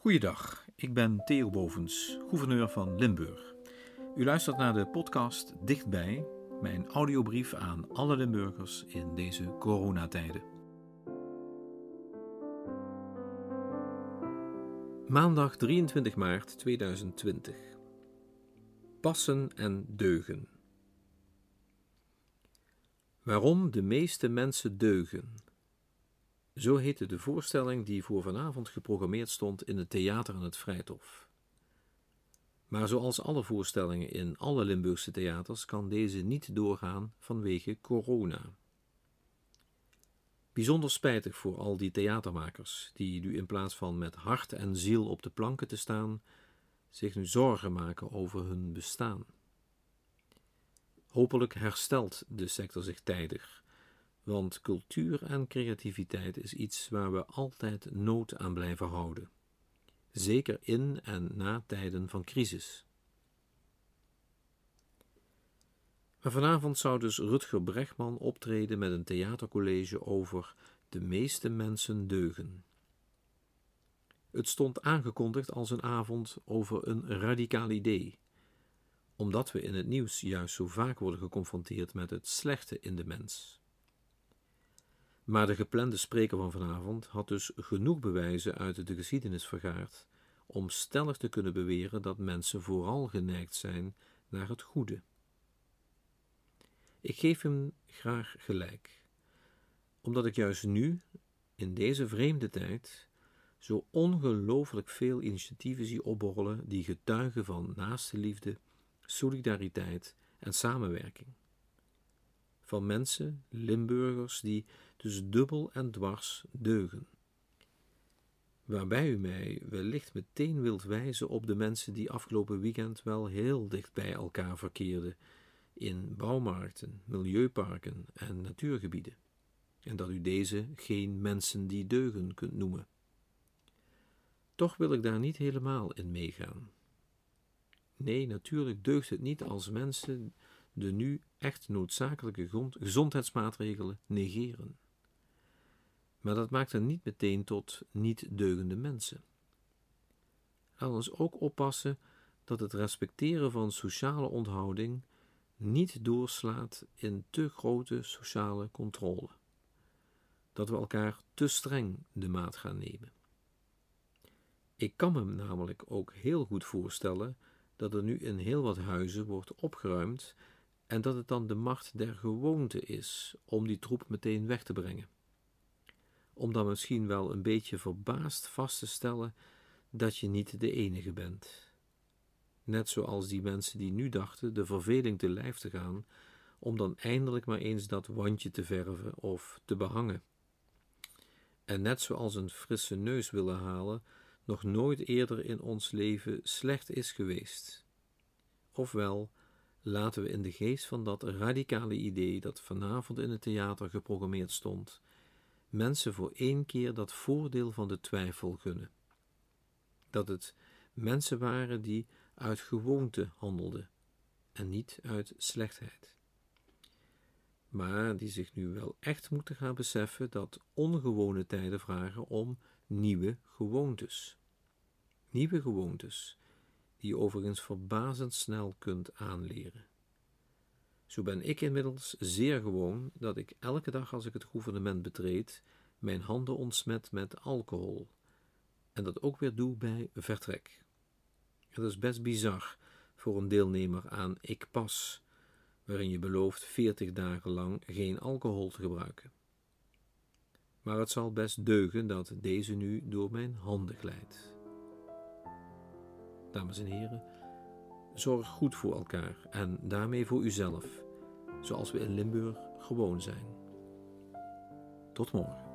Goeiedag, ik ben Theo Bovens, gouverneur van Limburg. U luistert naar de podcast Dichtbij, mijn audiobrief aan alle Limburgers in deze coronatijden. Maandag 23 maart 2020. Passen en deugen. Waarom de meeste mensen deugen. Zo heette de voorstelling die voor vanavond geprogrammeerd stond in het Theater aan het Vrijthof. Maar zoals alle voorstellingen in alle Limburgse theaters kan deze niet doorgaan vanwege corona. Bijzonder spijtig voor al die theatermakers die nu in plaats van met hart en ziel op de planken te staan, zich nu zorgen maken over hun bestaan. Hopelijk herstelt de sector zich tijdig want cultuur en creativiteit is iets waar we altijd nood aan blijven houden, zeker in en na tijden van crisis. Maar vanavond zou dus Rutger Bregman optreden met een theatercollege over De meeste mensen deugen. Het stond aangekondigd als een avond over een radicaal idee, omdat we in het nieuws juist zo vaak worden geconfronteerd met het slechte in de mens. Maar de geplande spreker van vanavond had dus genoeg bewijzen uit de geschiedenis vergaard om stellig te kunnen beweren dat mensen vooral geneigd zijn naar het goede. Ik geef hem graag gelijk, omdat ik juist nu, in deze vreemde tijd, zo ongelooflijk veel initiatieven zie opborrelen die getuigen van naaste liefde, solidariteit en samenwerking van mensen, Limburgers, die dus dubbel en dwars deugen. Waarbij u mij wellicht meteen wilt wijzen op de mensen die afgelopen weekend wel heel dicht bij elkaar verkeerden in bouwmarkten, milieuparken en natuurgebieden, en dat u deze geen mensen die deugen kunt noemen. Toch wil ik daar niet helemaal in meegaan. Nee, natuurlijk deugt het niet als mensen de nu echt noodzakelijke gezondheidsmaatregelen negeren. Maar dat maakt hen niet meteen tot niet deugende mensen. Laat ons ook oppassen dat het respecteren van sociale onthouding niet doorslaat in te grote sociale controle. Dat we elkaar te streng de maat gaan nemen. Ik kan me namelijk ook heel goed voorstellen dat er nu in heel wat huizen wordt opgeruimd en dat het dan de macht der gewoonte is om die troep meteen weg te brengen. Om dan misschien wel een beetje verbaasd vast te stellen dat je niet de enige bent. Net zoals die mensen die nu dachten de verveling te lijf te gaan, om dan eindelijk maar eens dat wandje te verven of te behangen. En net zoals een frisse neus willen halen nog nooit eerder in ons leven slecht is geweest. Ofwel, laten we in de geest van dat radicale idee dat vanavond in het theater geprogrammeerd stond, mensen voor één keer dat voordeel van de twijfel gunnen. Dat het mensen waren die uit gewoonte handelden en niet uit slechtheid. Maar die zich nu wel echt moeten gaan beseffen dat ongewone tijden vragen om nieuwe gewoontes. Nieuwe gewoontes die je overigens verbazend snel kunt aanleren. Zo ben ik inmiddels zeer gewoon dat ik elke dag als ik het gouvernement betreed, mijn handen ontsmet met alcohol, en dat ook weer doe bij vertrek. Het is best bizar voor een deelnemer aan Ik Pas, waarin je belooft veertig dagen lang geen alcohol te gebruiken. Maar het zal best deugen dat deze nu door mijn handen glijdt dames en heren, zorg goed voor elkaar en daarmee voor uzelf, zoals we in Limburg gewoon zijn. Tot morgen.